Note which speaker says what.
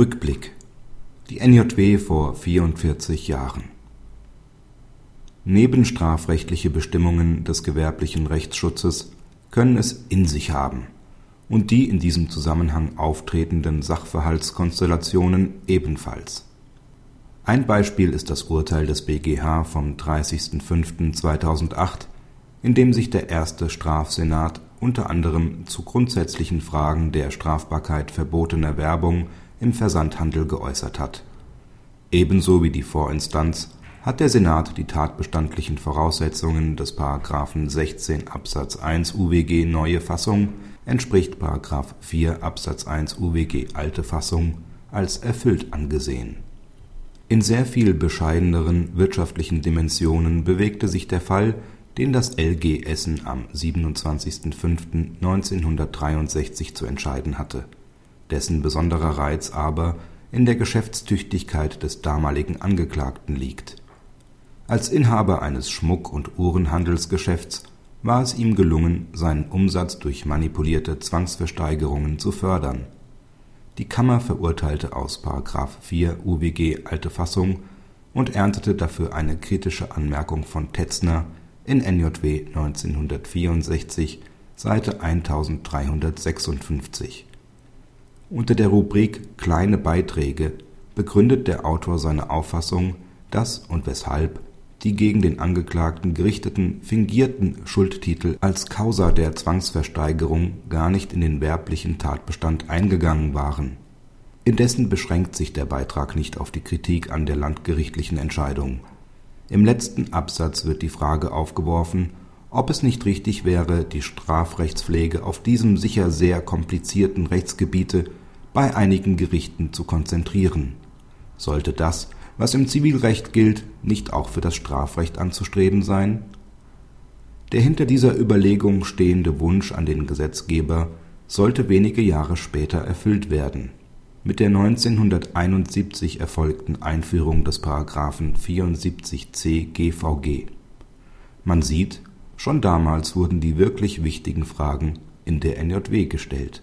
Speaker 1: Rückblick Die NJW vor 44 Jahren Nebenstrafrechtliche Bestimmungen des gewerblichen Rechtsschutzes können es in sich haben und die in diesem Zusammenhang auftretenden Sachverhaltskonstellationen ebenfalls. Ein Beispiel ist das Urteil des BGH vom 30.05.2008, in dem sich der erste Strafsenat unter anderem zu grundsätzlichen Fragen der Strafbarkeit verbotener Werbung im Versandhandel geäußert hat. Ebenso wie die Vorinstanz hat der Senat die tatbestandlichen Voraussetzungen des § 16 Absatz 1 UWG neue Fassung entspricht § 4 Absatz 1 UWG alte Fassung als erfüllt angesehen. In sehr viel bescheideneren wirtschaftlichen Dimensionen bewegte sich der Fall, den das LG Essen am 27.05.1963 zu entscheiden hatte dessen besonderer Reiz aber in der Geschäftstüchtigkeit des damaligen Angeklagten liegt. Als Inhaber eines Schmuck und Uhrenhandelsgeschäfts war es ihm gelungen, seinen Umsatz durch manipulierte Zwangsversteigerungen zu fördern. Die Kammer verurteilte aus § 4 UWG alte Fassung und erntete dafür eine kritische Anmerkung von Tetzner in NJW 1964, Seite 1356 unter der Rubrik Kleine Beiträge begründet der Autor seine Auffassung, dass und weshalb die gegen den Angeklagten gerichteten fingierten Schuldtitel als Causa der Zwangsversteigerung gar nicht in den werblichen Tatbestand eingegangen waren. Indessen beschränkt sich der Beitrag nicht auf die Kritik an der landgerichtlichen Entscheidung. Im letzten Absatz wird die Frage aufgeworfen, ob es nicht richtig wäre, die Strafrechtspflege auf diesem sicher sehr komplizierten Rechtsgebiete bei einigen Gerichten zu konzentrieren. Sollte das, was im Zivilrecht gilt, nicht auch für das Strafrecht anzustreben sein? Der hinter dieser Überlegung stehende Wunsch an den Gesetzgeber sollte wenige Jahre später erfüllt werden. Mit der 1971 erfolgten Einführung des Paragraphen 74c GVG. Man sieht, schon damals wurden die wirklich wichtigen Fragen in der NJW gestellt